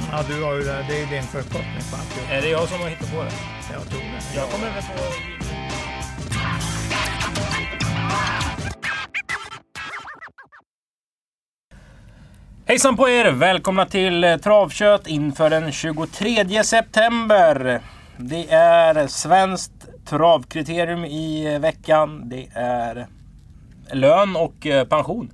Det. Ja, du har ju det. Det är din förkortning på alltihop. Är det jag som har hittat på det? Jag tror det. Jag kommer väl på... Hejsan på er! Välkomna till eh, Travkött inför den 23 september. Det är svenskt travkriterium i eh, veckan. Det är lön och eh, pension,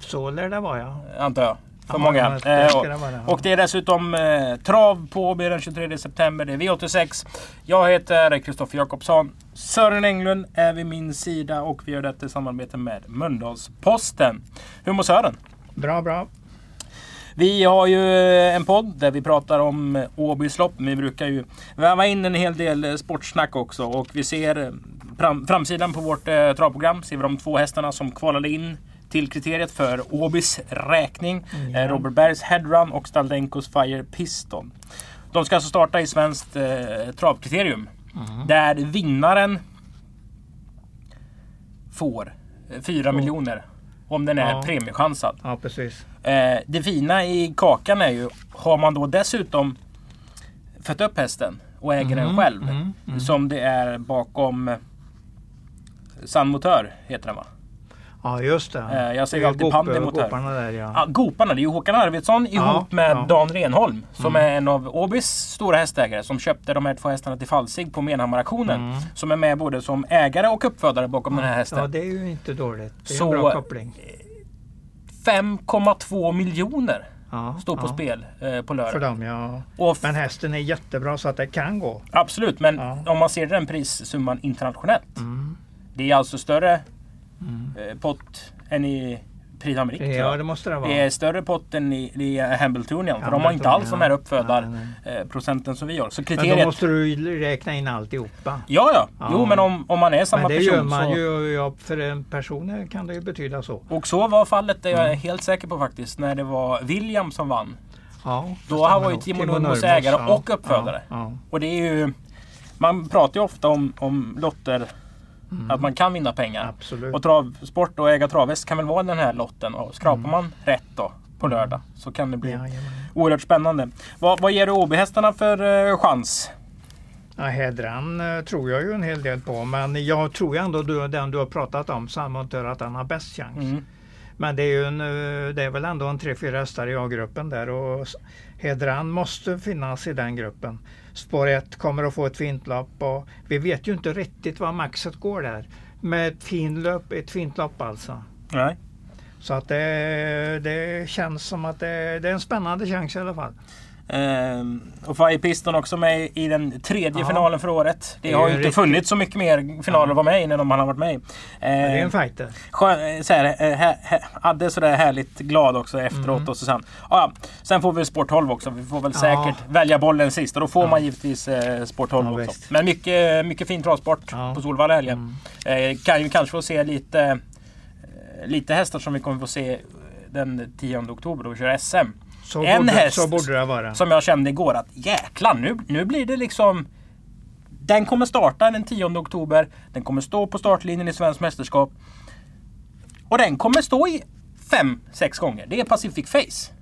Så lär det vara ja. antar jag. För Ja, många. Eh, och det är dessutom eh, trav på Åby den 23 september. Det är V86. Jag heter Kristoffer Jakobsson. Sören Englund är vid min sida och vi gör detta i samarbete med Mölndalsposten. Hur mår Sören? Bra, bra. Vi har ju en podd där vi pratar om eh, Åbys lopp. Vi brukar ju väva in en hel del sportsnack också. Och vi ser fram, framsidan på vårt eh, travprogram. Ser vi de två hästarna som kvalade in till kriteriet för Åbys räkning. Eh, Robert Bergs Headrun och Staldenkos Fire Piston. De ska alltså starta i svenskt eh, travkriterium. Där vinnaren får 4 miljoner. Om den är Ja. premiechansad. Ja, precis. Eh, det fina i kakan är ju, har man då dessutom fött upp hästen och äger den själv. mm, mm. Som det är bakom eh, San Motör heter den va? Ja, just det. Eh, jag säger alltid Gop- Pandi Motör. Goparna där ja. Ja, Goparna, det är ju Håkan Arvidsson ihop Ja, med ja. Mm. Dan Renholm. Som är en av Åbys stora hästägare. Som köpte de här två hästarna till Falsig på Menhammar-auktionen. Som är med både som ägare och uppfödare bakom den här hästen. Mm. Ja, det är ju inte dåligt. Det är Så- en bra koppling. 5,2 miljoner Ja, står på ja. spel eh, på För lördag. dem ja. Och Men hästen är jättebra så att det kan gå. Absolut, men Ja. om man ser den prissumman internationellt. Mm. Det är alltså större eh, pott än i Prix Ja, det måste det vara. det är större pott än i, i Hambletonian. För de har inte alls de här ja. uppfödar Nej, nej. eh, procenten som vi har. Så Men då kriteriet... måste du räkna in alltihopa. Ja, ja. Jo, Ja. men om, om man är samma Men det person gör man så... ju. Ja, för en person kan det ju betyda så. Och så var fallet, det är jag Mm. helt säker på faktiskt, när det var William som vann. Ja, Då han var ju. Timo Nurmos ägare ja. och uppfödare. Och det är ju... Man pratar ju ofta om, om lotter, att man kan vinna pengar. Mm. Absolut. Och travsport och äga travhäst kan väl vara den här lotten. Och skrapar Mm. man rätt då på lördag så kan det bli Jajamän. oerhört spännande. Vad, vad ger du Åbyhästarna för eh, chans? Ja, Hedran eh, tror jag ju en hel del på, men jag tror ändå du, den du har pratat om, Sammontör, att han har bäst chans. Mm. Men det är, ju en, eh, det är väl ändå en tre, fyra hästar i A-gruppen där och Hedran måste finnas i den gruppen. Spår 1 kommer att få ett fint lopp och vi vet ju inte riktigt vad maxet går där. Med ett, fin lopp, ett fint lopp alltså. Nej. Så att det, det känns som att det, det är en spännande chans i alla fall. Ehm, och Fire Piston också med i den tredje Ja. finalen för året. Det Det har ju inte riktigt- funnits så mycket mer finaler att vara med i än de har varit med i. Det är Ehm, en fighter. Skön, eh, så här, eh, hä, hä, Adde är sådär härligt glad också efteråt. Mm. Och sen, ja, ja, sen får vi Sport 12 också. Vi får väl Ja. säkert välja bollen sist. Och då får Ja. man givetvis eh, Sport 12 Ja, också. visst. Men mycket, mycket fin travsport Ja. på Solvalla helgen. Mm. Eh, kan ju kanske få se lite, lite hästar som vi kommer få se den 10 oktober då vi kör SM. Så, En borde, häst så borde det vara. Som jag kände igår att jäklar nu, nu blir det liksom Den kommer starta den 10 oktober. Den kommer stå på startlinjen i Svenskt Mästerskap. Och den kommer stå i 5-6 gånger. Det är Pacific Face.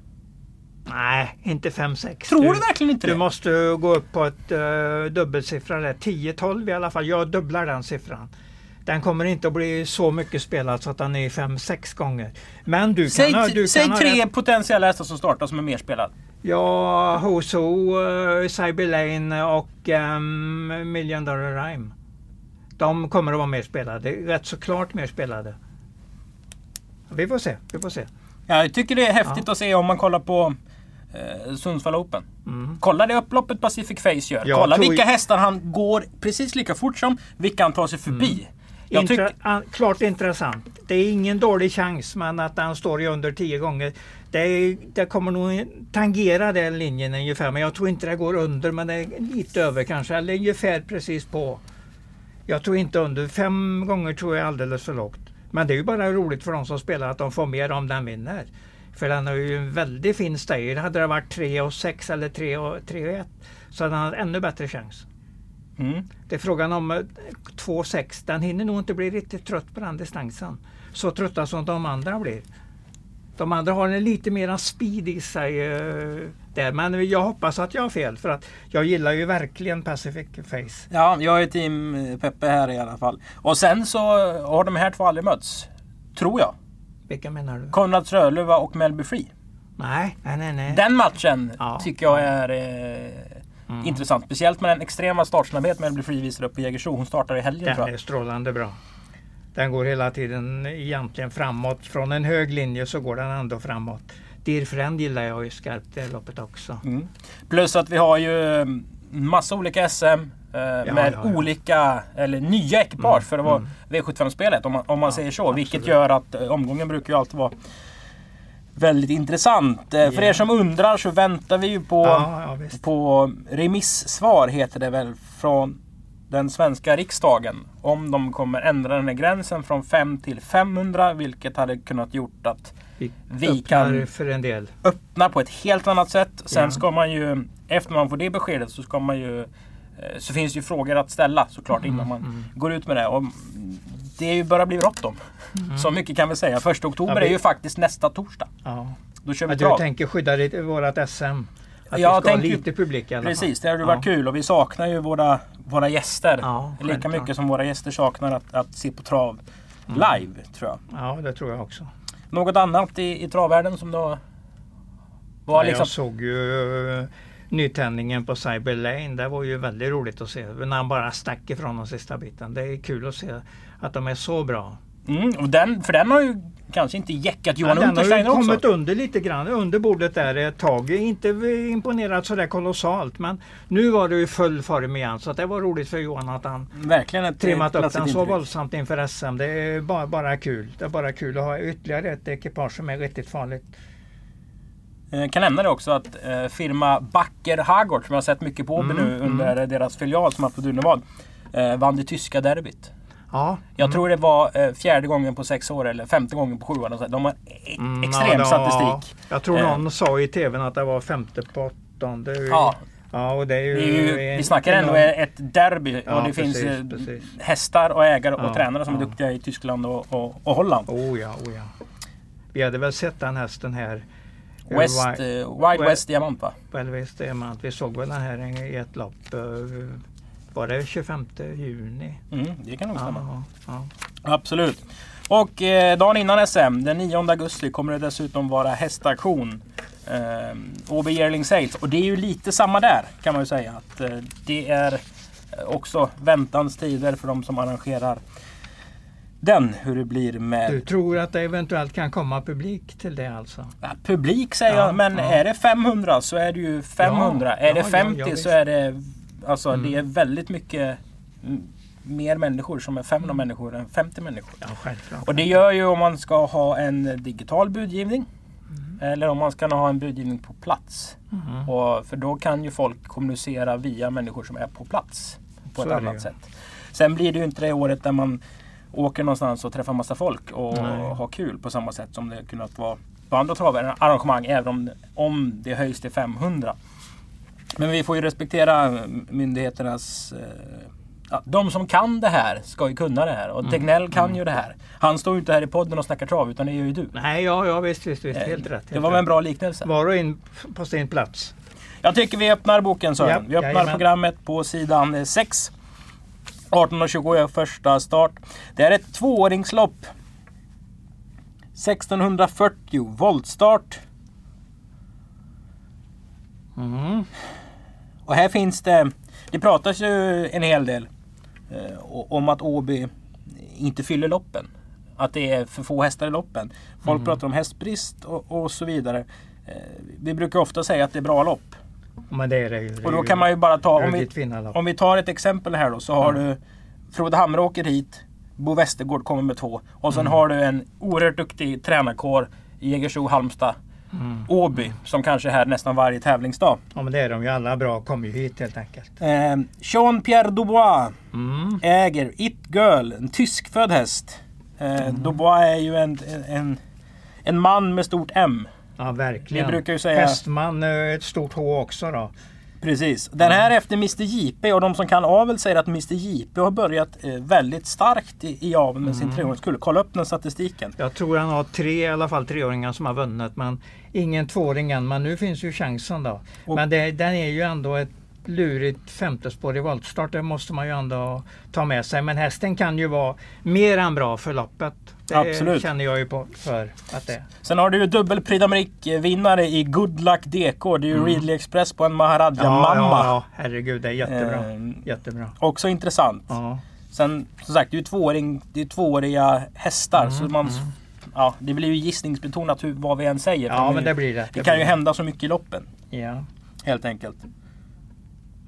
Nej, inte 5-6. Tror du verkligen inte Du det? måste gå upp på ett uh, dubbelsiffra där. 10-12 i alla fall. Jag dubblar den siffran. Den kommer inte att bli så mycket spelad så att den är 5-6 gånger. Men du kan Säg, ha... Du säg kan ha tre rätt. potentiella hästar som startar som är mer spelad. Ja, Hoso, uh, Cyber Lane och um, Million Dollar Rhyme. De kommer att vara mer spelade. Rätt så klart mer spelade. Vi får se. Vi får se. Jag tycker det är häftigt Ja. att se om man kollar på eh, Sundsvall Open. Mm. Kolla det upploppet Pacific Face gör. Jag Kolla vilka hästar han går precis lika fort som, vilka han tar sig förbi. Jag Intra an- klart intressant. Det är ingen dålig chans men att han står i under 10 gånger. Det, är, det kommer nog tangera den linjen ungefär men jag tror inte det går under men det är lite över kanske eller ungefär precis på. Jag tror inte under. Fem gånger tror jag är alldeles för lågt. Men det är ju bara roligt för de som spelar att de får mer om den vinner. För den har ju en väldigt fin stayer. Hade det varit 3 och 6 eller 3 och 3 och 1 så hade han haft ännu bättre chans. Mm. Det är frågan om eh, 2,6. Den hinner nog inte bli riktigt trött på den distansen. Så trötta som de andra blir. De andra har en lite mera speed i sig eh, där. Men jag hoppas att jag har fel för att jag gillar ju verkligen Pacific Face. Ja, jag är team eh, Peppe här i alla fall. Och sen så har de här två aldrig mötts. Tror jag. Vilka menar du? Konrad Frölunda och Melby Free. Nej, nej, nej. nej. Den matchen Ja. tycker jag är eh, intressant. Speciellt med den extrema startsnabbhet Melby Free visar upp i Jägersro. Hon startar i helgen Den tror är jag. strålande bra. Den går hela tiden egentligen framåt. Från en hög linje så går den ändå framåt. Dear Friend gillar jag ju skarpt det loppet också. Mm. Plus att vi har ju mm, massa olika SM. Eh, med ja, ja. olika, eller nya ekipage Mm, för att vara mm. V75-spelet om man, om man Ja, säger så. Vilket absolut. gör att eh, omgången brukar ju alltid vara väldigt intressant. Eh, För er som undrar så väntar vi ju på Ja, ja, på remissvar heter det väl från den svenska riksdagen. Om de kommer ändra den här gränsen från 5 till 500 vilket hade kunnat gjort att Vi, Vi kan- öppna på ett helt annat sätt. Sen Ja. ska man ju, efter man får det beskedet så ska man ju så finns ju frågor att ställa såklart innan man mm. går ut med det. Och det är ju börjar bli bråttom. Så mycket kan vi säga. Första oktober Mm. Ja, vi- är ju faktiskt nästa torsdag. Ja. Då kör vi du trav. tänker skydda ditt, vårat SM? Att Jag vi ska ha lite publik i alla Precis, det hade varit kul och vi saknar ju våra, våra gäster. Ja, Lika mycket som våra gäster saknar att, att se på trav Mm. live tror jag. Ja, det tror jag också. Något annat i, i travvärlden som då var Nej, liksom... Jag såg ju eh, nytändningen på Cyber Lane. Det var ju väldigt roligt att se. När han bara stack ifrån den sista biten. Det är kul att se att de är så bra. Mm, och den, för den har ju kanske inte jäckat Johan Ja, den har ju Untersteiner också. kommit under lite grann. Under bordet där ett tag. Inte imponerat sådär kolossalt. Men nu var det ju full form igen. Så det var roligt för Johan att han Verkligen ett trimmat upp den så våldsamt inför SM. Det är bara, bara kul. Det är bara kul att ha ytterligare ett ekipage som är riktigt farligt. Jag kan nämna det också att eh, firma Backer Hagård som jag har sett mycket på Mm, nu under deras filial som har på Dunevad. Eh, vann det tyska derbyt. Ja, Jag tror det var eh, fjärde gången på sex år eller femte gången på sju år. De har e- Mm, extrem ja, statistik. Jag tror Eh. någon sa i tvn att det var femte på åttonde. Ja, ja och det är ju... det är ju, en- vi snackar ändå ett derby Ja, och det finns precis, eh, precis. hästar och ägare och Ja, tränare som är duktiga i Tyskland och, och, och Holland. Oh ja, oh ja. Vi hade väl sett den hästen här. Eh, West, Wi- eh, Wild Wi- West Diamant va? Det är man. Vi såg väl den här i ett lopp. eh, Var det 25 juni? Mm, det kan nog stämma. Ja, ja. Absolut. Och eh, dagen innan SM, den 9 augusti, kommer det dessutom vara hästaktion. Eh, Yearling Sales. Och det är ju lite samma där kan man ju säga. Att, eh, det är eh, också väntans tider för de som arrangerar den. Hur det blir med Du tror att det eventuellt kan komma publik till det alltså? ja, publik säger Ja, jag. Men ja. är det 500 så är det ju 500. Ja, är det ja, 50 ja, så är det Alltså Mm. det är väldigt mycket mm, mer människor som är 500 människor än 50 människor. Och det gör ju om man ska ha en digital budgivning. Eller om man ska ha en budgivning på plats. Mhm. Och, för då kan ju folk kommunicera via människor som är på plats. På Så ett annat sätt. Sen blir det ju inte det året där man åker någonstans och träffar massa folk och Nej. har kul på samma sätt som det kunnat vara på andra travarrangemang. Även om, om det höjs till 500. Men vi får ju respektera myndigheternas... Eh, ja, de som kan det här ska ju kunna det här. Och Mm. Tegnell kan ju det här. Han står ju inte här i podden och snackar trav utan det gör ju du. Nej, ja, ja visst, visst, visst. Helt Eh, rätt. Det helt var väl en rätt. bra liknelse. Var och in på sin plats. Jag tycker vi öppnar boken Sören. Ja, vi öppnar jajamän. programmet på sidan 6. 18.20 är första start. Det är ett tvååringslopp. 1640 voltstart. Mm. Och här finns det... Det pratas ju en hel del eh, om att Åby inte fyller loppen. Att det är för få hästar i loppen. Folk Mm. pratar om hästbrist och, och så vidare. Eh, vi brukar ofta säga att det är bra lopp. Men det är det ju. Det Och då kan man ju bara ta... Om vi. Om vi tar ett exempel här då så har du Frode Hamre åker hit. Bo Westergård kommer med två. Och sen har du en oerhört duktig tränarkår i Jägersro, Halmstad, Åby som kanske är här nästan varje tävlingsdag. Ja men det är de ju alla bra, kommer ju hit helt enkelt. Eh, Jean-Pierre Dubois Mm. äger It Girl, en tyskfödd häst. Eh, Mm. Dubois är ju en, en, en man med stort M. Ja verkligen. Vi brukar ju säga- Hästman, eh, ett stort H också då. Precis. Den här är efter Mr JP och de som kan avel säger att Mr JP har börjat eh, väldigt starkt i, i aveln med Mm. sin treåringskull. Kolla upp den statistiken. Jag tror han har tre i alla fall treåringar som har vunnit men ingen tvååring än. Men nu finns ju chansen då. Och- Men det, den är ju ändå ett lurigt femtespår i voltstart. Det måste man ju ändå ta med sig. Men hästen kan ju vara mer än bra för loppet. Det Absolut. känner jag ju på för att det. Sen har du ju dubbel Prix d'Amérique-vinnare i Good Luck DK. Det är ju Readly Express på en Maharaja Mamma. Mm. ja, ja, herregud det är jättebra. Ehm, Jättebra. Också intressant. Ja. Sen som sagt, det är ju tvååring, det är tvååriga hästar. Så man, ja, det blir ju gissningsbetonat hur, vad vi än säger. ja, men ju- det blir det. det Det kan ju hända så mycket i loppen. Ja. Helt enkelt.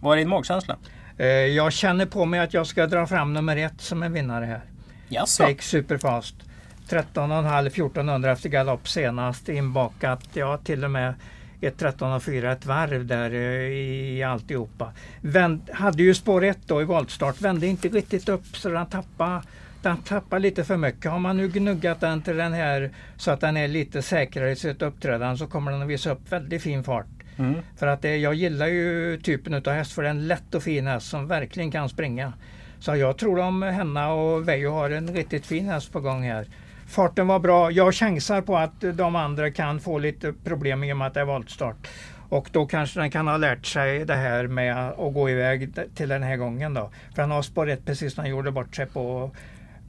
Vad är din magkänsla? Eh, Jag känner på mig att jag ska dra fram nummer ett som en vinnare här. Jaså? Fake Superfast. 13,5 1400 efter galopp senast inbakat. Ja, till och med ett 13,4 ett varv där eh, i alltihopa. Vänd, hade ju spår 1 då i voltstart. Vände inte riktigt upp så den tappade den tappar lite för mycket. Har man nu gnuggat den till den här så att den är lite säkrare i sitt uppträdande så kommer den att visa upp väldigt fin fart. Mm. För att det, jag gillar ju typen utav häst för det är en lätt och fin häst som verkligen kan springa. Så jag tror om Henna och Veijo har en riktigt fin häst på gång här. Farten var bra. Jag chansar på att de andra kan få lite problem i och med att det är voltstart. Och då kanske den kan ha lärt sig det här med att gå iväg till den här gången då. För han har spår rätt precis när han gjorde bort sig på,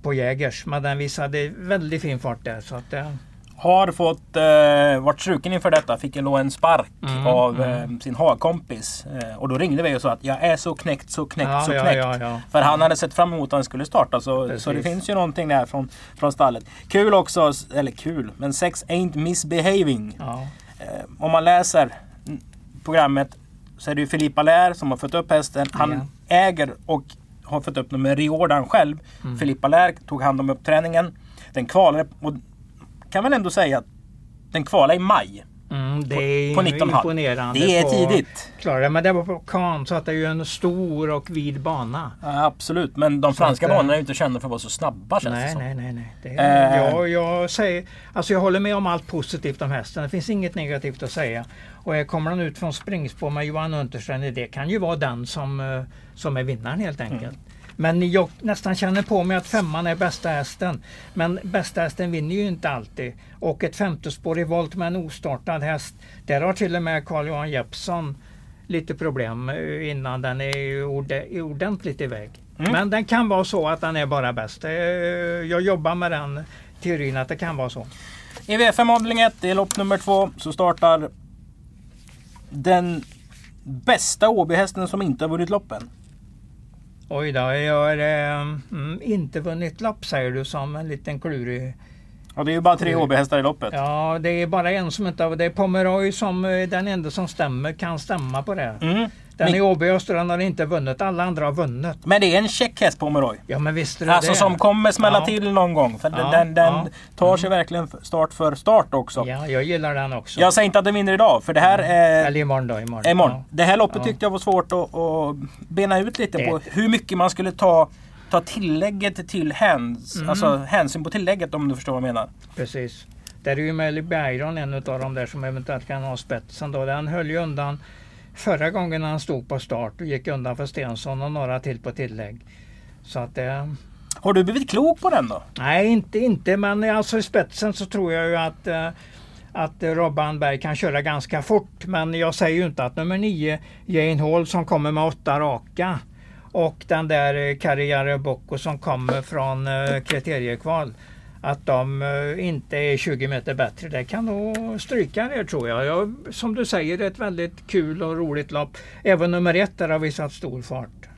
på Jägers. Men den visade väldigt fin fart där. Så att, det, har fått, eh, varit struken inför detta. Fick en, en spark Mm, av mm. eh, sin hagkompis. Eh, och då ringde vi och sa att jag är så knäckt, så knäckt, Ja, så knäckt. ja, ja. För han hade sett fram emot att han skulle starta. Så, Precis. så det finns ju någonting där från, från stallet. Kul också, eller kul, men sex ain't misbehaving. Eh, om man läser mm, programmet så är det ju Filippa Lär som har fått upp hästen. Han äger och har fått upp den med Riordan själv. Mm. Filippa Lär tog hand om uppträningen. Den kvalade och kan väl ändå säga att den kvalade i maj. Mm, det är på 19,5. imponerande. Det är på- tidigt. Klara det, men det var på kan så att det är ju en stor och vid bana. Ja, absolut, men de franska att, eh, banorna är ju inte kända för att vara så snabba känns det Nej, som. nej, nej. nej. Det är, jag, jag, säger, alltså jag håller med om allt positivt om hästen. Det finns inget negativt att säga. Och här kommer han ut från springspår med Johan Unterström. Det kan ju vara den som, eh, som är vinnaren helt enkelt. Mm. Men jag nästan känner på mig att femman är bästa hästen. Men bästa hästen vinner ju inte alltid. Och ett femtespår i volt med en ostartad häst. Där har till och med Carl-Johan Jeppsson lite problem eh, innan den är orde- ordentligt iväg. Mm. Men den kan vara så att den är bara bäst. Eh, Jag jobbar med den teorin att det kan vara så. I V5 avdelning 1, i lopp nummer 2, så startar den bästa Åbyhästen som inte har vunnit loppen. Oj då, jag har eh, mm, inte vunnit lopp säger du som en liten klurig. Och det är ju bara tre. Åbyhästar i loppet. Ja, det är bara en som inte har... Det är Pomeroy som eh, den enda som stämmer, kan stämma på det. Mm. Den Men- i Åby och Österland har inte vunnit, alla andra har vunnit. Men det är en check häst på Meroy. Ja men visst är det Alltså det. som kommer smälla Ja. till någon gång. För Ja, den, den ja. tar sig verkligen start för start också. Ja, jag gillar den också. Jag säger inte att den vinner idag, för det här är Eller imorgon då, imorgon. imorgon. Det här loppet tyckte jag var svårt att, att bena ut lite Det- på hur mycket man skulle ta, ta tillägget till häns, Mm. alltså hänsyn på tillägget om du förstår vad jag menar. Precis. Där är ju Melly Byron en av de där som eventuellt kan ha spetsen då. Den höll ju undan förra gången han stod på start och gick undan för Stensson och några till på tillägg. Så att det... Har du blivit klok på den då? Nej, inte, inte men alltså i spetsen så tror jag ju att eh, att Robban Berg kan köra ganska fort. Men jag säger ju inte att nummer 9, Jane Hall som kommer med åtta raka och den där eh, Karriere Bocco som kommer från eh, kriteriekval. Att de eh, inte är 20 meter bättre. Det kan nog stryka det tror jag. jag. Som du säger, det är ett väldigt kul och roligt lopp. Även nummer ett där har visat stor fart.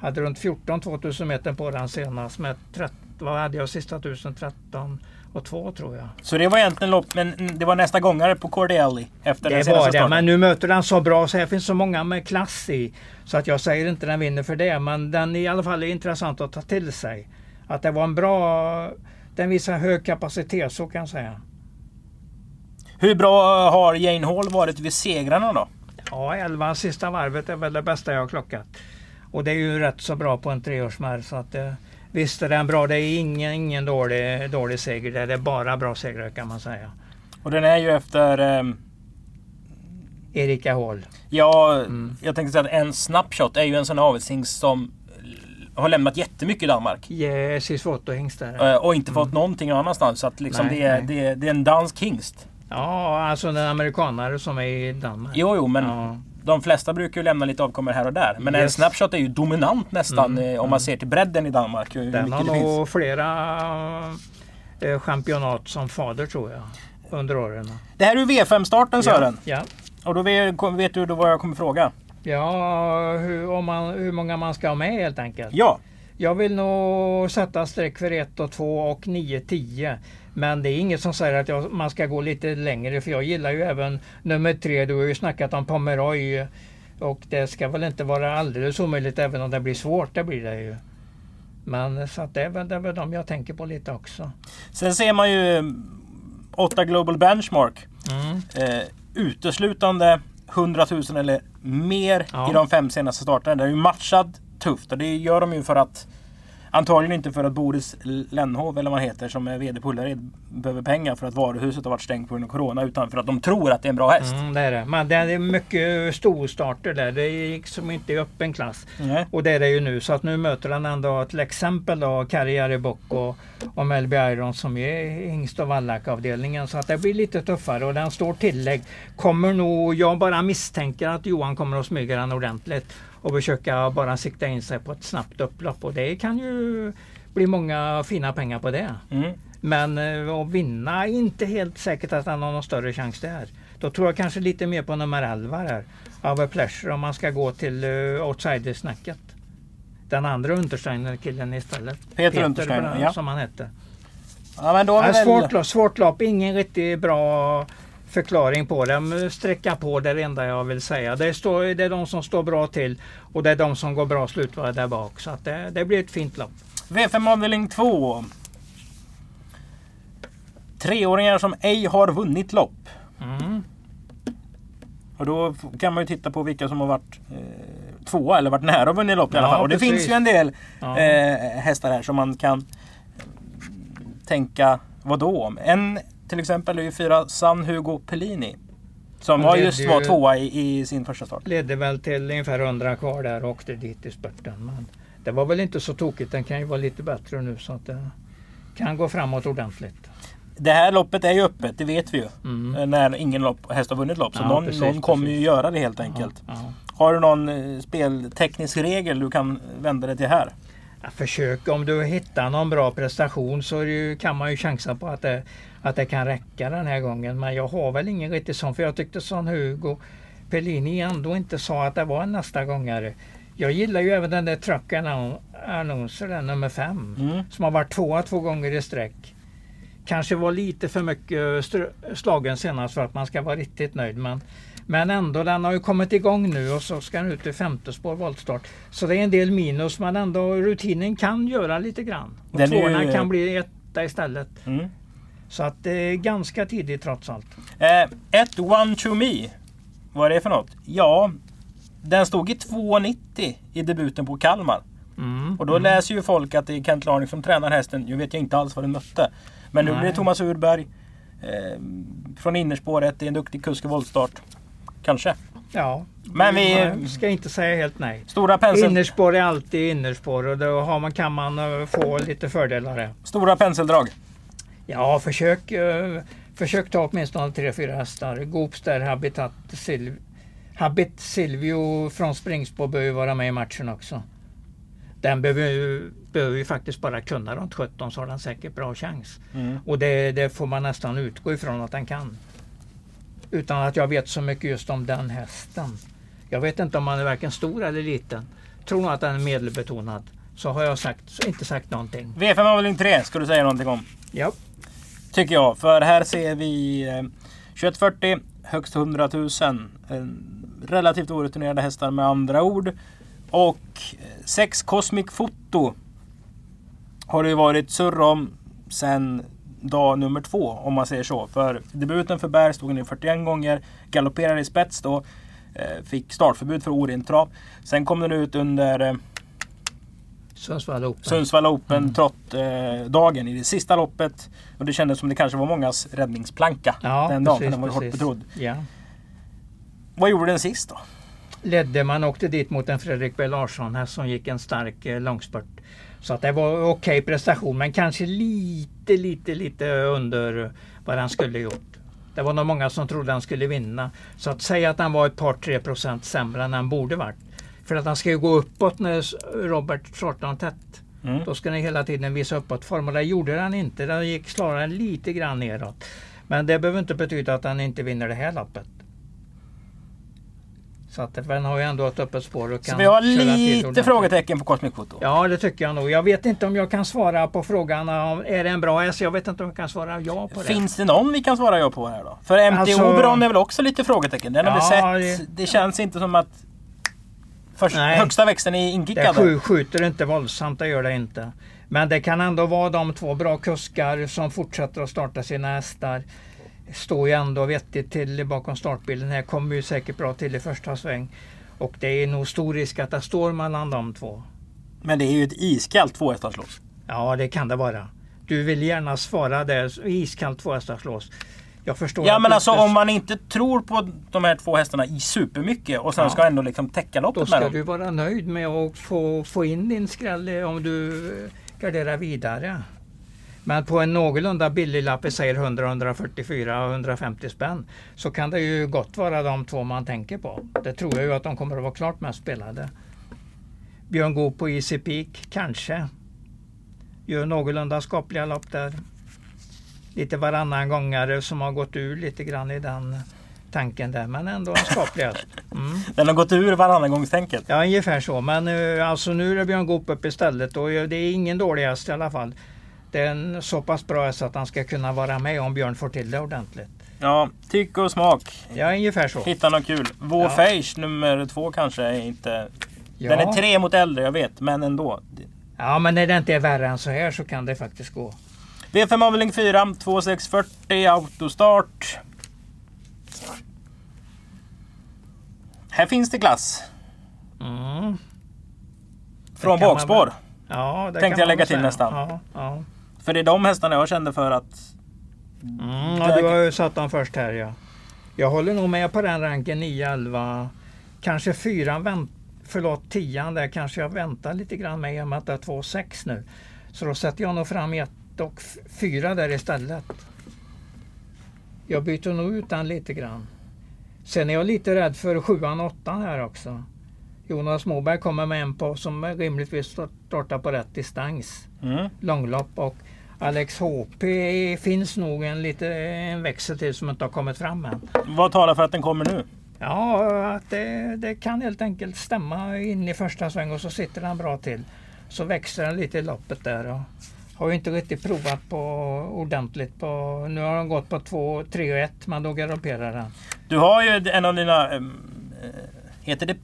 Hade runt 14 2000 meter på den senast med 13, vad hade jag sista tusen? 13 och 2 tror jag. Så det var egentligen lopp, men det var nästa gångare på Cordelli efter den Det senaste var det, men nu möter den så bra så här finns så många med klass i. Så att jag säger inte den vinner för det, men den är i alla fall intressant att ta till sig. att det var en bra... Den visar hög kapacitet, så kan jag säga. Hur bra har Jane Hall varit vid segrarna då? Ja, 11 sista varvet är väl det bästa jag har klockat. Och det är ju rätt så bra på en treårsmärr. Så att, eh, visst är den bra. Det är ingen, ingen dålig, dålig seger. Det är bara bra segrar kan man säga. Och den är ju efter... Eh, Erika Hall. Ja, mm. jag tänkte säga att en snapshot är ju en sån avelshingst som har lämnat jättemycket i Danmark. Yes, i svårt hingst där. Eh, och inte fått mm. någonting annanstans. Så att liksom nej, det, är, det, det, är en dansk hingst. Ja, alltså en amerikanare som är i Danmark. Jo, jo, men ja. de flesta brukar ju lämna lite avkommor här och där. Men yes. en snapshot är ju dominant nästan mm, eh, om man mm. ser till bredden i Danmark. Den har nog flera eh, championat som fader tror jag. Under åren. Det här är ju V5-starten Sören. Ja, ja. Och då vet, vet du då vad jag kommer fråga? Ja, hur, om man, hur många man ska ha med helt enkelt. Ja. Jag vill nog sätta streck för 1 och 2 och 9, 10. Men det är inget som säger att jag, man ska gå lite längre för jag gillar ju även nummer 3. Du har ju snackat om Pomeroy. Och det ska väl inte vara alldeles omöjligt även om det blir svårt. Det blir det ju. Men så att det, är väl, det är väl de jag tänker på lite också. Sen ser man ju 8 Global Benchmark. Mm. Eh, uteslutande 100 000 eller mer ja. i de fem senaste starterna. Det är ju matchad tufft och det gör de ju för att Antagligen inte för att Boris Lennhov, eller vad han heter, som är VD på Ullared, behöver pengar för att varuhuset har varit stängt på grund av Corona. Utan för att de tror att det är en bra häst. Mm, det är det. Men det är mycket storstarter där. Det gick som inte i öppen klass. Mm. Och det är det ju nu. Så att nu möter han ändå till exempel då Karriere Bock och, och Melby Iron som är hingst och vallackavdelningen. Så att det blir lite tuffare och den står tillägg. Kommer nog, jag bara misstänker att Johan kommer att smyga den ordentligt och försöka bara sikta in sig på ett snabbt upplopp. Och det kan ju bli många fina pengar på det. Mm. Men eh, att vinna är inte helt säkert att han har någon större chans där. Då tror jag kanske lite mer på nummer 11 här. Over Pleasure om man ska gå till uh, outsidersnacket. Den andra Untersteiner-killen istället. Peter, Peter Untersteiner, ja. Som han hette. Ja, men då ja, svårt, lopp, svårt lopp, ingen riktigt bra förklaring på det. Sträcka på det är det enda jag vill säga. Det, står, det är de som står bra till och det är de som går bra slutvarv där bak. Så det, det blir ett fint lopp. V5 avdelning 2. Treåringar som ej har vunnit lopp. Mm. Och då kan man ju titta på vilka som har varit eh, tvåa eller varit nära att vinna lopp i alla fall. och det precis. finns ju en del ja. eh, hästar här som man kan tänka vad då om. En till exempel är ju fyra San Hugo Pellini. Som var just var tvåa i, i, sin första start. Ledde väl till ungefär 100 kvar där och åkte dit i spurten. Men det var väl inte så tokigt. Den kan ju vara lite bättre nu så att det kan gå framåt ordentligt. Det här loppet är ju öppet, det vet vi ju. Mm. När ingen lopp, häst har vunnit lopp. Så ja, någon, precis, någon kommer precis. ju göra det helt enkelt. Ja, ja. Har du någon eh, spelteknisk regel du kan vända dig till här? Ja, försök, om du hittar någon bra prestation så ju, kan man ju chansa på att det, att det kan räcka den här gången. Men jag har väl ingen riktigt sån, för jag tyckte sån Hugo Pellini ändå inte sa att det var en nästa gångare. Jag gillar ju även den där Truck Annonser, den nummer fem, mm. som har varit tvåa två gånger i sträck. Kanske var lite för mycket slagen senast för att man ska vara riktigt nöjd. Men, men ändå, den har ju kommit igång nu och så ska den ut i femte spår voltstart. Så det är en del minus men ändå rutinen kan göra lite grann. Och tvåorna ju... kan bli etta istället. Mm. Så att det är ganska tidigt trots allt. Eh, ett One to Me. Vad är det för något? Ja, den stod i 2,90 i debuten på Kalmar. Mm, och då mm. läser ju folk att det är Kent Larning som tränar hästen. Nu vet jag inte alls vad den mötte. Men nu Nej. blir det Thomas Urberg eh, från innerspåret. Det är en duktig kusk i voltstart. Kanske. Ja, men vi ska inte säga helt nej. Stora pensel... Innerspår är alltid innerspår och då har man, kan man eh, få lite fördelar. Stora penseldrag? Ja, försök, uh, försök ta åtminstone tre, fyra hästar. Goops där, Habitat, Silv Habit Silvio från Springspår behöver vara med i matchen också. Den behöver, behöver ju faktiskt bara kunna runt 17 så har den säkert bra chans. Mm. Och det, det, får man nästan utgå ifrån att den kan. Utan att jag vet så mycket just om den hästen. Jag vet inte om han är varken stor eller liten. Tror nog att den är medelbetonad. Så har jag sagt, inte sagt någonting. V5 avdelning 3 ska du säga någonting om. Ja. Tycker jag. För här ser vi eh, 2140 högst 100 000. Eh, relativt orutinerade hästar med andra ord. Och eh, 6 Cosmic Foto. har det ju varit surr om sen dag nummer två om man säger så. För debuten för Berg stod han i 41 gånger, galopperade i spets då. Fick startförbud för orent trav. Sen kom den ut under Sundsvall Open. Sundsvall Open mm. trottdagen eh, i det sista loppet. Och det kändes som det kanske var mångas räddningsplanka ja, den dagen. Den var hårt betrodd. Ja. Vad gjorde den sist då? Ledde man åkte dit mot en Fredrik B Larsson här som gick en stark eh, långspurt. Så att det var okej okay prestation men kanske lite, lite, lite under vad han skulle gjort. Det var nog många som trodde han skulle vinna. Så att säga att han var ett par tre procent sämre än han borde varit. För att han ska ju gå uppåt när Robert startar tätt. Mm. Då ska han hela tiden visa uppåt form och det gjorde han inte. Det gick snarare lite grann neråt. Men det behöver inte betyda att han inte vinner det här loppet. Så att den har ju ändå ett öppet spår och kan Så vi har lite frågetecken på Cosmic Foto? Ja det tycker jag nog. Jag vet inte om jag kan svara på frågan om är det en bra häst? Jag vet inte om jag kan svara ja på det. Finns det någon vi kan svara ja på här då? För MT alltså, Oberon är väl också lite frågetecken? Den har ja, vi sett. Det, det känns inte som att först, högsta växeln är inkickad. Det skjuter inte våldsamt, det gör det inte. Men det kan ändå vara de två bra kuskar som fortsätter att starta sina hästar står ju ändå vettigt till bakom startbilden här. Kommer ju säkert bra till i första sväng. Och det är nog stor risk att det står mellan de två. Men det är ju ett iskallt tvåhästarslås. Ja, det kan det vara. Du vill gärna svara där. Iskallt tvåhästarslås. Jag förstår. Ja men alltså om man inte tror på de här två hästarna i supermycket och sen ja. ska ändå liksom täcka loppet med dem. Då ska du vara nöjd med att få, få in din skräll om du garderar vidare. Men på en någorlunda billig lapp, vi säger 100, 144, 150 spänn, så kan det ju gott vara de två man tänker på. Det tror jag ju att de kommer att vara klart mest spelade. Björn Goop på Easy Peak, kanske. Gör någorlunda skapliga lopp där. Lite varannan gångare som har gått ur lite grann i den tanken där, men ändå en skaplig häst. Mm. Den har gått ur varannan gångstänket? Ja, ungefär så. Men uh, alltså nu är det Björn Goop upp istället och det är ingen dålig häst i alla fall det är en så pass bra så att han ska kunna vara med om Björn får till det ordentligt. Ja, tycke och smak. Ja, ungefär så. Hitta något kul. Vår ja. nummer två kanske är inte... Ja. Den är tre mot äldre, jag vet, men ändå. Ja, men när det inte är värre än så här så kan det faktiskt gå. V5 avdelning 4, 2640 autostart. Här finns det klass. Mm. Från bakspår. Man... Ja, Tänkte jag lägga till nästan. Ja, ja. För det är de hästarna jag kände för att... Mm, ja, du har ju satt dem först här ja. Jag håller nog med på den ranken 9, 11, kanske 4, förlåt 10 där kanske jag väntar lite grann med i och med att det är 2,6 nu. Så då sätter jag nog fram 1, och fyra där istället. Jag byter nog ut den lite grann. Sen är jag lite rädd för sjuan och åttan här också. Jonas Moberg kommer med en på som rimligtvis startar på rätt distans. Mm. Långlopp och Alex HP finns nog en, lite, en växel till som inte har kommit fram än. Vad talar för att den kommer nu? Ja, att det, det, kan helt enkelt stämma in i första sväng och så sitter den bra till. Så växer den lite i loppet där. Och har ju inte riktigt provat på ordentligt. På, nu har den gått på 2, 3 och 1 men då galopperar den. Du har ju en av dina... Äh, heter det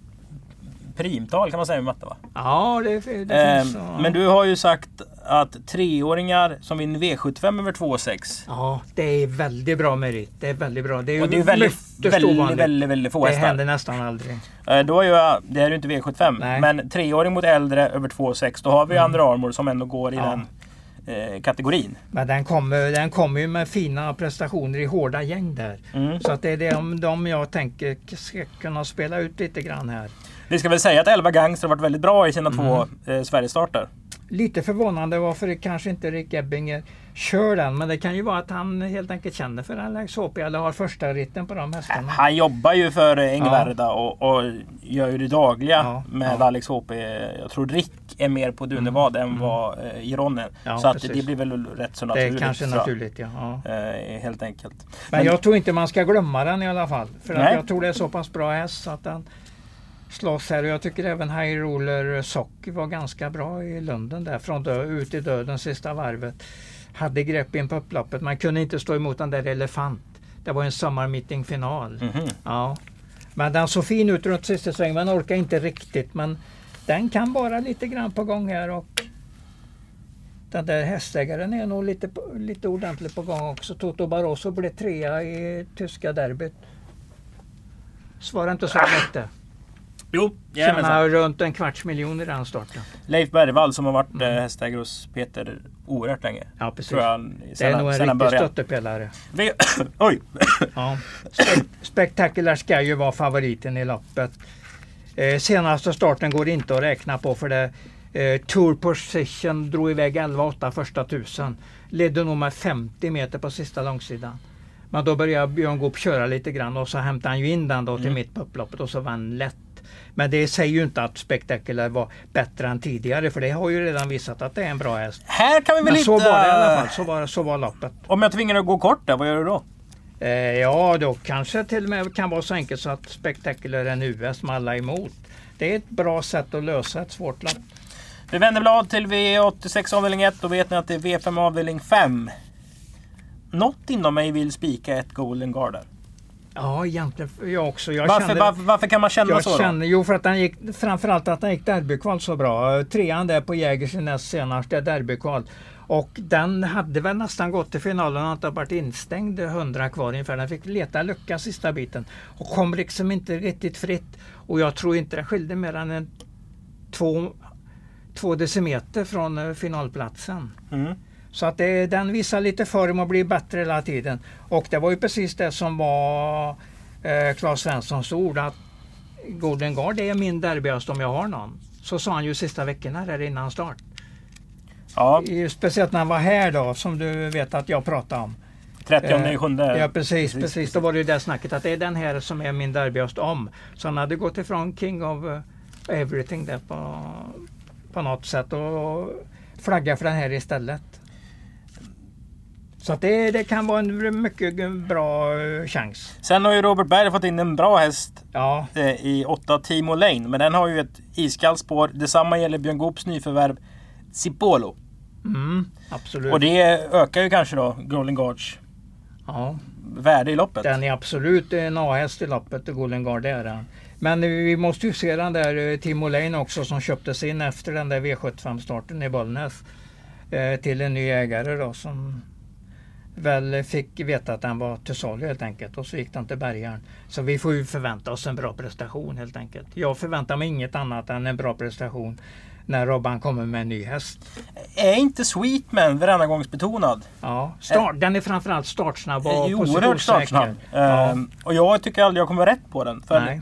primtal kan man säga med matte va? Ja, det, det eh, finns så. Men du har ju sagt att treåringar som vinner V75 över 2,6. Ja, det är väldigt bra merit. Det är väldigt bra. Det är, och det är väldigt, väldigt, väldigt, väldigt, väldigt få hästar. Det händer nästan aldrig. Eh, då är ju, det här är ju inte V75, Nej. men treåring mot äldre över 2,6. Då har vi mm. Under Armour som ändå går i ja. den kategorin. Men den kommer, den kommer ju med fina prestationer i hårda gäng där. Mm. Så att det är de, de jag tänker ska kunna spela ut lite grann här. Vi ska väl säga att 11 Gangster har varit väldigt bra i sina mm. två eh, Sverigestarter. Lite förvånande varför det kanske inte Rick Ebbinger kör den. Men det kan ju vara att han helt enkelt känner för Alex HP eller har första ritten på de hästarna. Han jobbar ju för Engvärda ja. och, och, gör ju det dagliga ja, med ja. Alex HP. Jag tror Rick är mer på Dunevad mm. än mm. vad eh, Gironen. Ja, så att det blir väl rätt så naturligt. Det är kanske naturligt ja. Eh, helt enkelt. Men, Men, jag tror inte man ska glömma den i alla fall. För att jag tror det är så pass bra häst så att den slåss här och jag tycker även High Roller Sock var ganska bra i Lunden där från dö, ut i döden sista varvet. Hade grepp in på upploppet, man kunde inte stå emot den där Elefant. Det var en sommarmeetingfinal. Mm -hmm. ja. Men den såg fin ut runt sista svängen, men orkar inte riktigt. Men den kan vara lite grann på gång här och den där hästägaren är nog lite, lite ordentligt på gång också. Toto Barroso blev trea i tyska derbyt. Svara inte så lätt Jo, Tjänar runt en kvarts miljon i den starten. Leif Bergvall som har varit mm. hästägare hos Peter oerhört länge. Ja precis. Tror jag, det är nog en riktig stöttepelare. Vi, oj! ja. Spe Spectacular ska ju vara favoriten i loppet. Eh, senaste starten går inte att räkna på för det eh, Tour Position drog iväg 11-8 första tusen. Ledde nog med 50 meter på sista långsidan. Men då började Björn Goop köra lite grann och så hämtade han ju in den då till mm. mitt på upploppet och så vann lätt. Men det säger ju inte att Spectacular var bättre än tidigare för det har ju redan visat att det är en bra häst. Här kan vi väl Men inte... så var det i alla fall. Så var, så var loppet. Om jag tvingar dig att gå kort där, vad gör du då? Eh, ja, då kanske till och med kan vara så enkelt så att Spectacular är en US med alla emot. Det är ett bra sätt att lösa ett svårt lopp. Vi vänder blad till V86 avdelning 1 och vet ni att det är V5 avdelning 5. Något inom mig vill spika ett Golden Guard där. Ja, egentligen jag också. Jag varför, kände, varför, varför, kan man känna jag så? Känner, jo, för att han gick, framförallt att han gick derbykval så bra. Trean där på Jägers näst senaste derbykval. Och den hade väl nästan gått till finalen och inte varit instängd 100 kvar ungefär. Den fick leta lucka sista biten och kom liksom inte riktigt fritt. Och jag tror inte det skilde mer än en två, två decimeter från eh, finalplatsen. Mm. Så att det, den visar lite form och blir bättre hela tiden. Och det var ju precis det som var eh, Claes Svenssons ord att Golden Guard är min derbyhäst om jag har någon. Så sa han ju sista veckorna där innan start. Ja. Speciellt när han var här då som du vet att jag pratade om. 30 eh, sjunde. Ja precis, precis, precis. Då var det ju det snacket att det är den här som är min derbyhäst om. Så han hade gått ifrån King of uh, Everything där på, på något sätt och flagga för den här istället. Så det, det, kan vara en mycket bra eh, chans. Sen har ju Robert Berg fått in en bra häst ja. Eh, i 8 Timo Lane. Men den har ju ett iskallt spår. Detsamma gäller Björn Goops nyförvärv Cipolo. Mm, absolut. Och det ökar ju kanske då Golden Guards ja. värde i loppet. Den är absolut en A-häst i loppet, Golden Guard är den. Men vi måste ju se den där eh, Timo Lane också som köptes in efter den där V75-starten i Bollnäs. till en ny ägare då som väl fick veta att den var till salu helt enkelt och så gick den till bärgaren. Så vi får ju förvänta oss en bra prestation helt enkelt. Jag förväntar mig inget annat än en bra prestation när Robban kommer med en ny häst. Är inte Sweetman varannagångsbetonad? Ja, start, den är framförallt startsnabb och är Oerhört startsnabb. Ja. Ehm, och jag tycker aldrig jag kommer rätt på den. För Nej.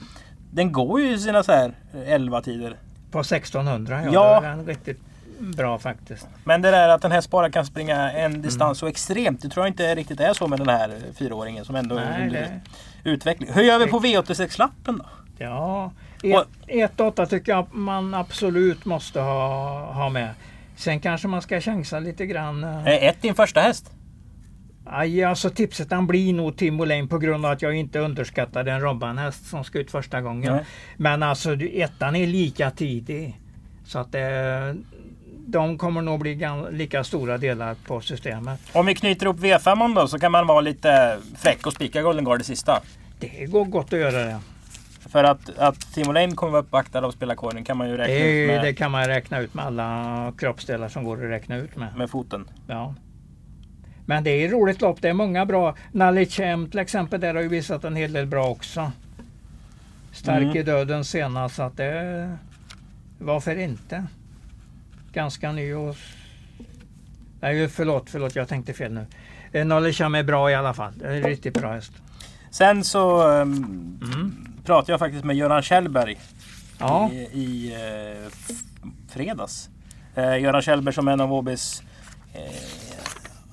Den går ju i sina så här 11 tider. På 1600 ja. ja. Den riktigt bra faktiskt. Men det där att en häst bara kan springa en mm. distans mm. så extremt. Det tror jag inte riktigt är så med den här fyraåringen som ändå är under det... utveckling. Hur gör vi på V86-lappen då? Ja, 1-8 tycker jag man absolut måste ha, ha med. Sen kanske man ska chansa lite grann. Är ett din första häst? Aj, alltså tipset han blir nog Tim Lane på grund av att jag inte underskattade en Robban-häst som ska ut första gången. Nej. Men alltså ettan är lika tidig. Så att det, de kommer nog bli lika stora delar på systemet. Om vi knyter ihop V5 då så kan man vara lite fräck och spika Golden Guard det sista. Det går gott att göra det. För att, att Timo Lane kommer vara uppvaktad av spelarkåren kan man ju räkna det, ut med. Det kan man räkna ut med alla kroppsdelar som går att räkna ut med. Med foten? Ja. Men det är ett roligt lopp. Det är många bra. Nalichem till exempel, där har ju visat en hel del bra också. Stark mm. i döden senast, så att det... Varför inte? Ganska ny och... Nej, förlåt, förlåt, jag tänkte fel nu. Eh, Nollisham är bra i alla fall. Det är en riktigt bra häst. Sen så um, mm. pratade jag faktiskt med Göran Kjellberg ja. i, i uh, fredags. Uh, Göran Kjellberg som är en av OBs uh,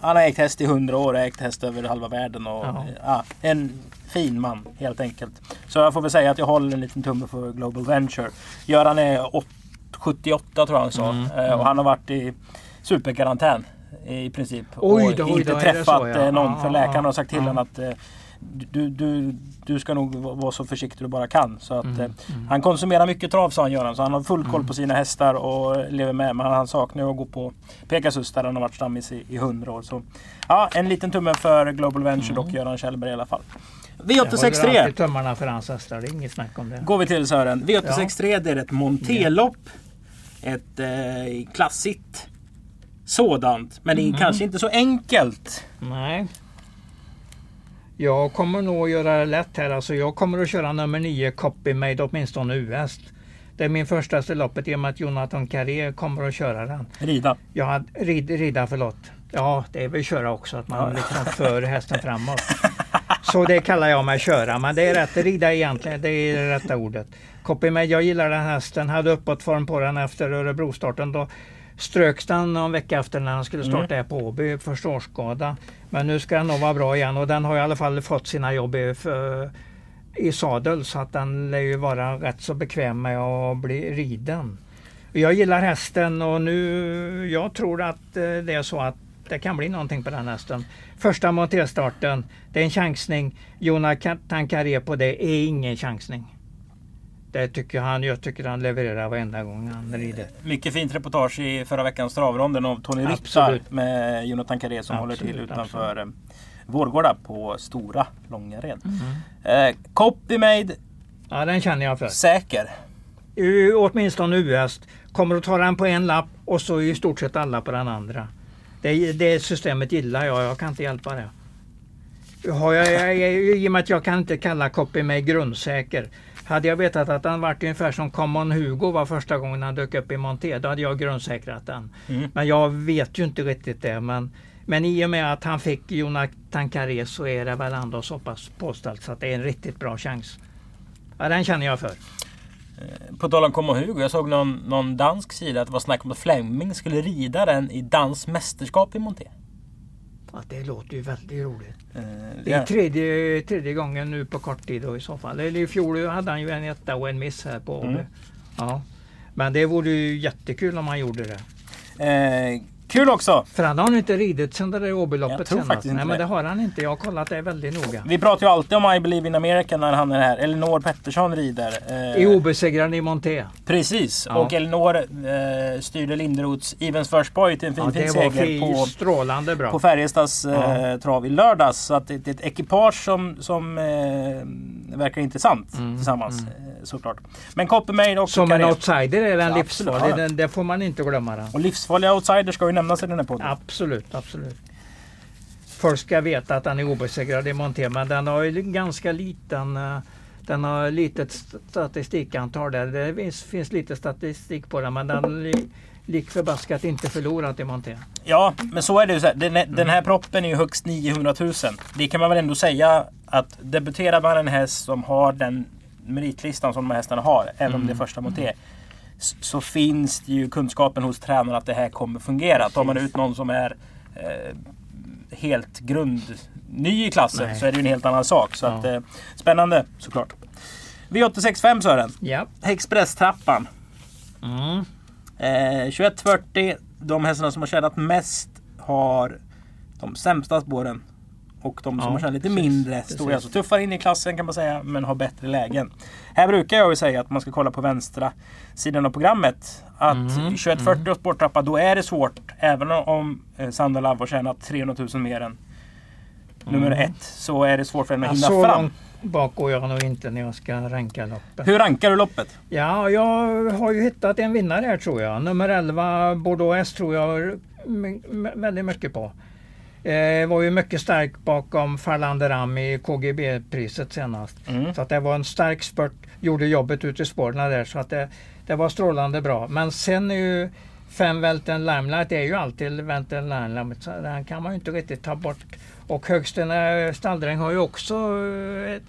han har ägt häst i hundra år och ägt häst över halva världen. Och, ja. en fin man helt enkelt. Så jag får väl säga att jag håller en liten tumme för Global Venture. Göran är 78 tror jag han sa. Mm, mm. Och han har varit i superkarantän i princip. Oj då, och inte oj, träffat så, ja. Eh, någon. För läkaren har sagt till honom att eh, du, du, du ska nog vara så försiktig du bara kan. Så att, mm, mm. Han konsumerar mycket trav sa han Göran. Så han har full koll på mm. sina hästar och lever med. Men han saknar att gå på Pegasus där han har varit stammis i, i 100 år. Så, ja, en liten tumme för Global Venture och Göran Kjellberg i alla fall. V863. Jag håller tummarna för hans hästar. Det är inget snack om det. Går vi till Sören. V863 ja. det är ett montelopp ett eh, klassigt sådant. Men det är kanske inte så enkelt. Nej. Jag kommer nog att göra det lätt här. Alltså jag kommer att köra nummer 9 Copy Made åtminstone US. Det är min första loppet i och med att Jonathan Carré kommer att köra den. Rida. Ja, rid, rida förlåt. Ja, det är väl köra också, att man liksom för hästen framåt. Så det kallar jag mig köra, men det är rätt. Rida egentligen, det är det rätta ordet. Copy Made, jag gillar den hästen. Hade uppåtform på den efter Örebro-starten. Då ströks den någon vecka efter när han skulle starta mm. på Åby för stårskada. Men nu ska den nog vara bra igen och den har i alla fall fått sina jobb i, för, i sadel så att den lär ju vara rätt så bekväm med att bli riden. Jag gillar hästen och nu, jag tror att eh, det är så att det kan bli någonting på den hästen. Första montéstarten, det är en chansning. Jonathan Carré på det är ingen chansning. Det tycker han, jag tycker han levererar varenda gång han rider. Mycket fint reportage i förra veckans travronden av Tony Ritta med Jonathan Carré som absolut, håller till utanför absolut. Eh, Vårgårda på Stora Långared. Mm. Eh, Copymade. Ja den känner jag för. Säker. U, åtminstone US. Kommer att ta den på en lapp och så i stort sett alla på den andra. Det, det systemet gillar jag, jag kan inte hjälpa det. Har jag, jag, jag, I och med att jag kan inte kalla Copy mig grundsäker. Hade jag vetat att han varit ungefär som Common Hugo var första gången han dök upp i Monté, då hade jag grundsäkrat den. Mm. Men jag vet ju inte riktigt det. Men, men i och med att han fick Jonathan Carré så är det väl ändå så pass påställt så att det är en riktigt bra chans. Ja, den känner jag för. Eh, på tal om Como Hugo, jag såg någon, någon dansk sida att det var snack om att Fleming skulle rida den i dans mästerskap i Monté. Ja, det låter ju väldigt roligt. Uh, det är ja. tredje, tredje gången nu på kort tid då i så fall. Eller i fjol hade han ju en etta och en miss här på mm. Ja. Men det vore ju jättekul om han gjorde det. Uh, Kul också! För han har inte ridit sedan det där Åbyloppet senast. Faktiskt inte Nej, men det har han inte. Jag har kollat det väldigt noga. Vi pratar ju alltid om I Believe in America när han är här. Elinor Pettersson rider. Eh, I obesegrad i Monté. Precis. Ja. Och Elinor eh, styrde Linderoths Evens First Boy till en fin, ja, fin seger på, strålande bra. på Färjestads eh, trav i lördags. Så att det, det är ett ekipage som, som eh, verkar intressant mm, tillsammans. Mm. Såklart. Men Coppermaid och Som en outsider är den livsfarlig. Det får man inte glömma. Den. Och livsfarliga outsiders ska ju nämnas i den här podden. Absolut, absolut. Folk ska veta att den är obesegrad i Monté, men den har ju ganska liten eh, den har litet statistikantal där. Det finns, finns lite statistik på den, men den li, lik förbaskat inte förlorat i Monté. Ja, men så är det ju. Så här. Den, mm. den här proppen är ju högst 900 000. Det kan man väl ändå säga att debuterar man en häst som har den meritlistan som de här hästarna har, även om det är mm. första Monté. Mm så finns det ju kunskapen hos tränaren att det här kommer fungera. Tar man ut någon som är eh, helt grund ny i klassen Nej. så är det ju en helt annan sak. Så ja. att, eh, spännande såklart. V865 Sören. Ja. Expresstrappan. Mm. Eh, 2140. De hästarna som har tjänat mest har de sämsta spåren och de som ja, har kört lite precis, mindre står alltså tuffare in i klassen kan man säga, men har bättre lägen. Här brukar jag ju säga att man ska kolla på vänstra sidan av programmet. Att mm, 2140 mm. och spårtrappa, då är det svårt. Även om eh, Sandra Love har tjänat 300 000 mer än nummer mm. ett, så är det svårt för henne att hinna så fram. bak går jag nog inte när jag ska ranka loppet. Hur rankar du loppet? Ja, jag har ju hittat en vinnare här tror jag. Nummer 11 Bordeaux S tror jag väldigt mycket på. Eh, var ju mycket stark bakom Farlander i KGB-priset senast. Mm. Så att det var en stark spurt, gjorde jobbet ute i spåren där så att det, det var strålande bra. Men sen är ju fem Welten Limelight är ju alltid Welten Limelight så den kan man ju inte riktigt ta bort. Och Högsten Stalldräng har ju också ett,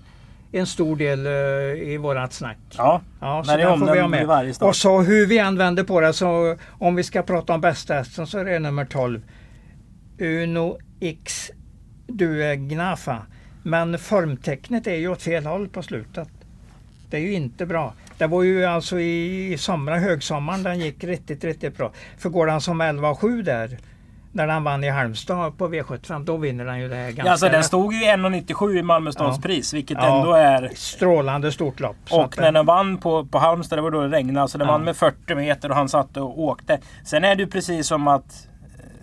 en stor del uh, i vårat snack. Ja, ja så den får vi ha med. Och så hur vi använder på det, så om vi ska prata om bästa hästen så är det nummer 12. Uno X Duegnafa. Men formtecknet är ju åt fel håll på slutet. Det är ju inte bra. Det var ju alltså i, i somra, högsommaren den gick riktigt, riktigt bra. För går han som 11 7 där när han vann i Halmstad på V75, då vinner han ju det här ganska ja, alltså Den stod ju 1,97 i Malmö stads ja. pris, vilket ja, ändå är... Strålande stort lopp. Och när den vann på, på Halmstad, det var då det regnade, så den ja. vann med 40 meter och han satt och åkte. Sen är det ju precis som att...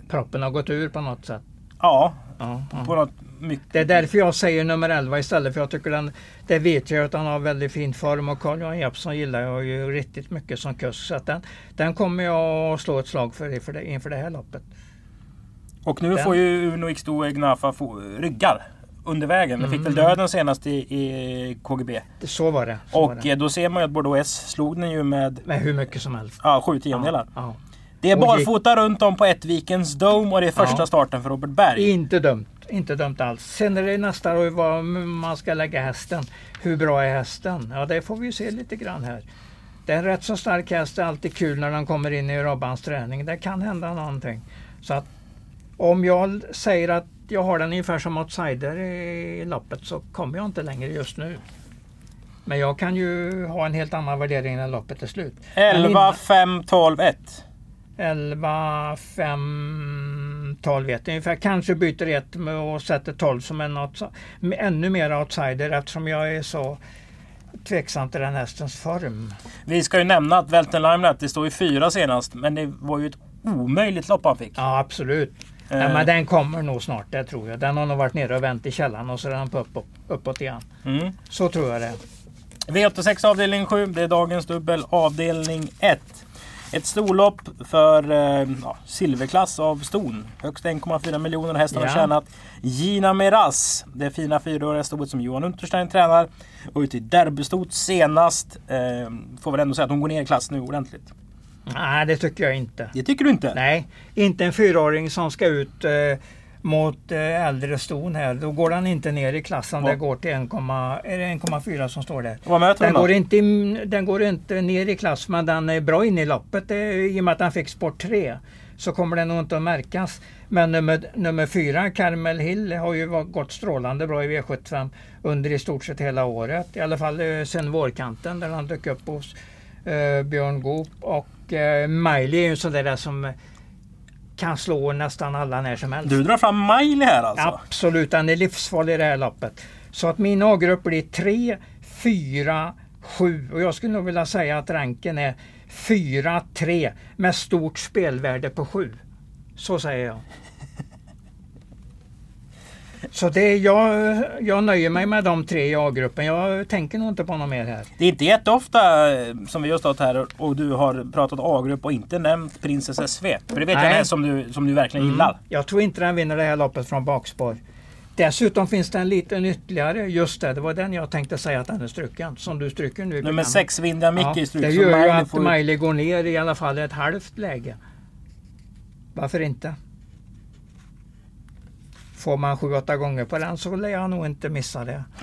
Proppen har gått ur på något sätt. Ja, ja, på något mycket. Det är därför jag säger nummer 11 istället för jag tycker den, det vet jag att han har väldigt fin form och Carl-Johan Jeppsson gillar jag ju riktigt mycket som kusk. Så att den, den kommer jag att slå ett slag för inför det, inför det här loppet. Och nu Den- får ju Uno X2 Gnafa få ryggar under vägen. Den fick väl Mm. döden senast i, i KGB. Det- Så var det. Så var Och det. eh, då ser man ju att Bordeaux S slog den ju med Med hur mycket som helst. ja, sju tiondelar. Ja, Det är barfota runt om på Ettvikens Dome och det är första Ja. starten för Robert Berg. Inte dumt. Inte dumt alls. Sen är det nästa vad man ska lägga hästen. Hur bra är hästen? Ja, det får vi ju se lite grann här. Det är en rätt så stark häst. Det är alltid kul när den kommer in i Robbans träning. Det kan hända någonting. Så att om jag säger att jag har den ungefär som outsider i loppet så kommer jag inte längre just nu. Men jag kan ju ha en helt annan värdering när loppet är slut. Men 11, innan- 5, 12, 1. 11, 5, 12, 1 ungefär. Kanske byter ett och sätter 12 som en ännu mer outsider eftersom jag är så tveksam till den hästens form. Vi ska ju nämna att Welton Limelat, det står ju fyra senast. Men det var ju ett omöjligt lopp han fick. Ja absolut. Eh, Ja, men den kommer nog snart, det tror jag. Den har nog varit nere och vänt i källaren och så är den på upp, uppåt igen. mm. Så tror jag det. V86 avdelning 7, det är dagens dubbel avdelning 1. Ett storlopp för eh, ja, silverklass av ston. Högst 1,4 miljoner och hästen har tjänat Gina Miraz. Det fina fyraåriga stoet som Johan Unterstein tränar. Och ute i derbystot senast. Eh, får väl ändå säga att hon går ner i klass nu ordentligt. Nej, det tycker jag inte. Det tycker du inte? Nej, inte en fyraåring som ska ut eh, mot eh, äldre ston här. Då går den inte ner i klassen. Ja. Det går till 1,- är det 1,4 som står där. Vad möter Den hon går, inte, in- den går inte ner i klass men den är bra inne i loppet eh, i och med att den fick sport 3. Så kommer den nog inte att märkas. Men nummer, nummer 4, Carmel Hill, har ju gått strålande bra i V75 under i stort sett hela året. I alla fall eh, sen vårkanten där han dök upp hos eh, Björn Goop. Och eh, Miley är ju en sån där som kan slå nästan alla när som helst. Du drar fram Miley här alltså? Absolut, den är livsfarlig i det här loppet. Så att min A-grupp blir 3, 4, 7 och jag skulle nog vilja säga att ranken är 4, 3 med stort spelvärde på 7. Så säger jag. Så det jag, jag nöjer mig med de tre i A-gruppen. Jag tänker nog inte på något mer här. Det är inte jätteofta eh, som vi har stått här och du har pratat A-grupp och inte nämnt Princess SV. För det vet jag Nej. är som du, som du verkligen gillar. Jag tror inte den vinner det här loppet från bakspår. Dessutom finns det en liten ytterligare. Just det, det var den jag tänkte säga att den är struken. Som du stryker nu. Nummer. 6, Vinda Micke i stryk. Det gör ju Miley att får- Miley går ner i alla fall ett halvt läge. Varför inte? Får man 7-8 gånger på den så lär jag nog inte missa det.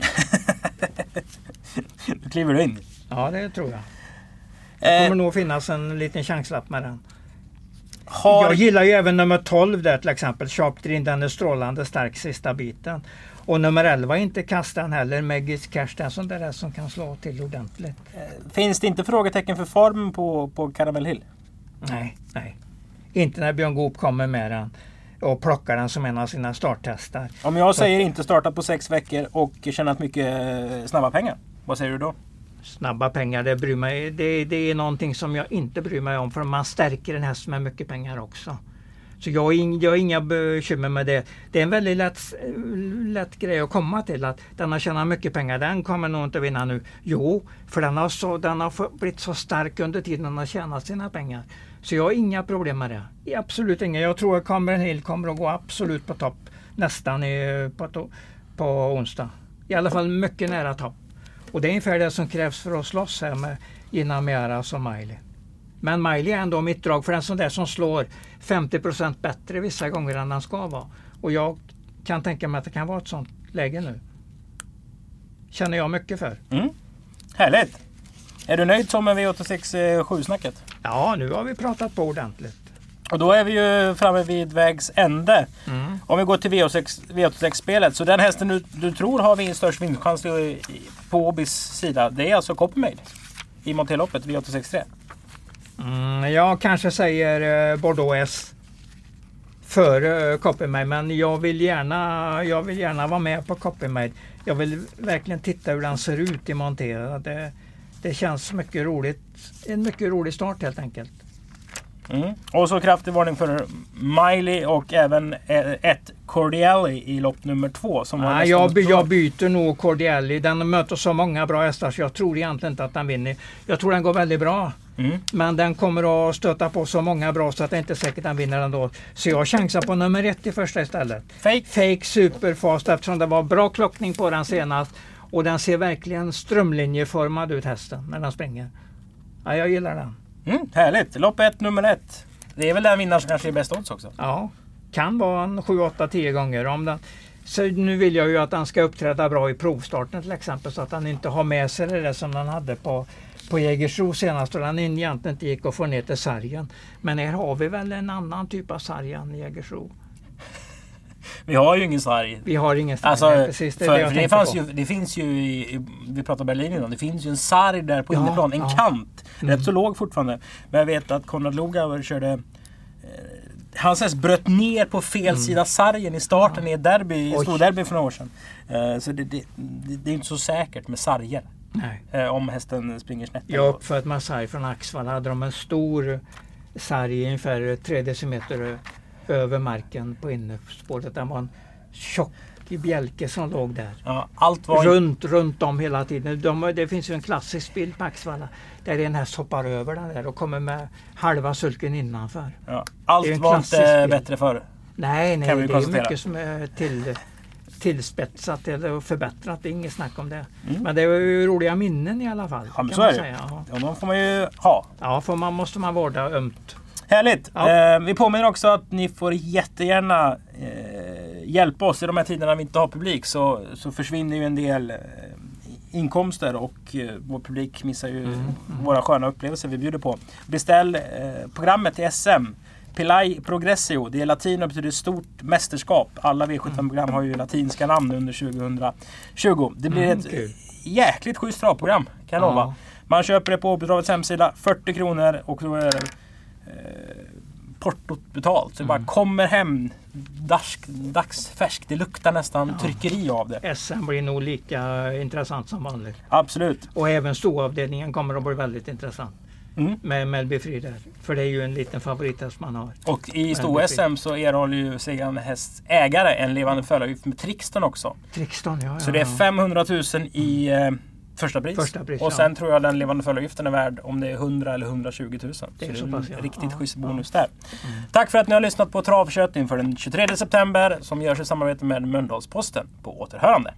Nu kliver du in. Ja, det tror jag. Det Eh, kommer nog finnas en liten chanslapp med den. har, Jag gillar ju även nummer 12 där till exempel. Sharp Dream, den är strålande stark sista biten. Och nummer 11 är inte kastan heller. Megis Cash, den som där som kan slå till ordentligt. Finns det inte frågetecken för formen på, på Caramel Hill? Nej, nej. Inte när Björn Goop kommer med den och plockar den som en av sina starthästar. Om jag säger inte starta på sex veckor och tjänat mycket eh, snabba pengar. Vad säger du då? Snabba pengar, det, bryr mig, det, det är någonting som jag inte bryr mig om för man stärker en häst med mycket pengar också. Så jag har, ing, jag har inga bekymmer med det. Det är en väldigt lätt, lätt grej att komma till att den har tjänat mycket pengar, den kommer nog inte vinna nu. Jo, för den har, så, den har blivit så stark under tiden den har tjänat sina pengar. Så jag har inga problem med det. Absolut inga. Jag tror att Cameron Hill kommer att gå absolut på topp nästan i, på, to- på onsdag. I alla fall mycket nära topp. Och det är ungefär det som krävs för att slåss här med Gina som Miley. Men Miley är ändå mitt drag för en sån där som slår 50 procent bättre vissa gånger än den ska vara. Och jag kan tänka mig att det kan vara ett sånt läge nu. Känner jag mycket för. Mm. Härligt! Är du nöjd som med V86 7-snacket? Ja, nu har vi pratat på ordentligt. Och då är vi ju framme vid vägs ände. Mm. Om vi går till V86 V86-spelet. Så den hästen du, du tror har vi störst vinstchans på Åbys sida. Det är alltså Coppermaid. I Monteloppet V863. Mm, jag kanske säger eh, Bordeaux S före eh, Coppermaid, men jag vill, gärna, jag vill gärna vara med på Coppermaid. Jag vill verkligen titta hur den ser ut i Montera. Det, det känns mycket roligt. En mycket rolig start helt enkelt. Mm. Och så kraftig varning för Miley och även eh, ett Cordielli i lopp nummer två. Som Nej, jag, jag byter nog Cordielli. Den möter så många bra hästar så jag tror egentligen inte att den vinner. Jag tror den går väldigt bra. Mm. Men den kommer att stöta på så många bra så att det inte är säkert att den vinner ändå. Så jag chansar på nummer ett i första istället. Fake? Fake Superfast eftersom det var bra klockning på den senast. Och den ser verkligen strömlinjeformad ut hästen när den springer. Ja, jag gillar den. Mm, härligt! Lopp ett, nummer ett. Det är väl den vinnaren som kanske är bäst odds också? Ja, kan vara en 7, 8, 10 gånger. Om den, så nu vill jag ju att han ska uppträda bra i provstarten till exempel så att han inte har med sig det där som han hade på, på Jägersro senast och han egentligen inte gick att få ner till sargen. Men här har vi väl en annan typ av sarg än Jägersro. Vi har ju ingen sarg. Vi har ingen sarg. Alltså, precis, det, för, det, det, fanns ju, det finns ju, i, vi pratade Berlin innan, det finns ju en sarg där på ja, innerplan. En ja. kant. Mm. Rätt så låg fortfarande. Men jag vet att Konrad Lugauer körde eh, häst bröt ner på fel mm. sida sargen i starten ja. i ett derby, storderby för några år sedan. Uh, så det, det, det, är inte så säkert med sarger. Uh, om hästen springer snett. Jag med sarg från Axvalla. hade de en stor sarg ungefär 3 decimeter över marken på innerspåret. Det var en tjock bjälke som låg där. Ja, allt var... runt, runt om hela tiden. De, det finns ju en klassisk bild på Axvalla där en häst hoppar över den där och kommer med halva sulken innanför. Ja, allt var inte bild. bättre förr. Nej, nej det är mycket som är till, tillspetsat eller förbättrat. Det är inget snack om det. Mm. Men det är ju roliga minnen i alla fall. Ja, men så är det. Ja. ja, de får man ju ha. Ja, för man måste man vårda ömt. Härligt! Ja. Eh, vi påminner också att ni får jättegärna eh, hjälpa oss i de här tiderna vi inte har publik. Så, så försvinner ju en del eh, inkomster och eh, vår publik missar ju mm. Mm. våra sköna upplevelser vi bjuder på. Beställ eh, programmet till SM. Pilai Progressio. Det är latin och betyder stort mästerskap. Alla V75-program har ju latinska namn under 2020. Det blir mm, ett jäkligt schysst travprogram kan jag ja. lova. Man köper det på Åbytravets hemsida. 40 kronor och då är det eh, portot betalt. Så det bara mm. kommer hem dagsfärskt. Det luktar nästan ja. tryckeri av det. SM blir nog lika intressant som vanligt. Absolut. Och även storavdelningen kommer att bli väldigt intressant. Mm. Med Melby Frid För det är ju en liten favorithäst man har. Och i stor-SM så erhåller ju segrande häst ägare en levande följavgift med Trixton också. Trixton, ja, ja, Så det är 500 000 i eh, Första pris. Första pris och sen ja. tror jag den levande följdavgiften är värd om det är 100 eller 120 000. Så det är, så är en riktigt ja. schysst bonus där. Mm. Tack för att ni har lyssnat på Travkött inför den 23 september som görs i samarbete med Mölndalsposten. På återhörande.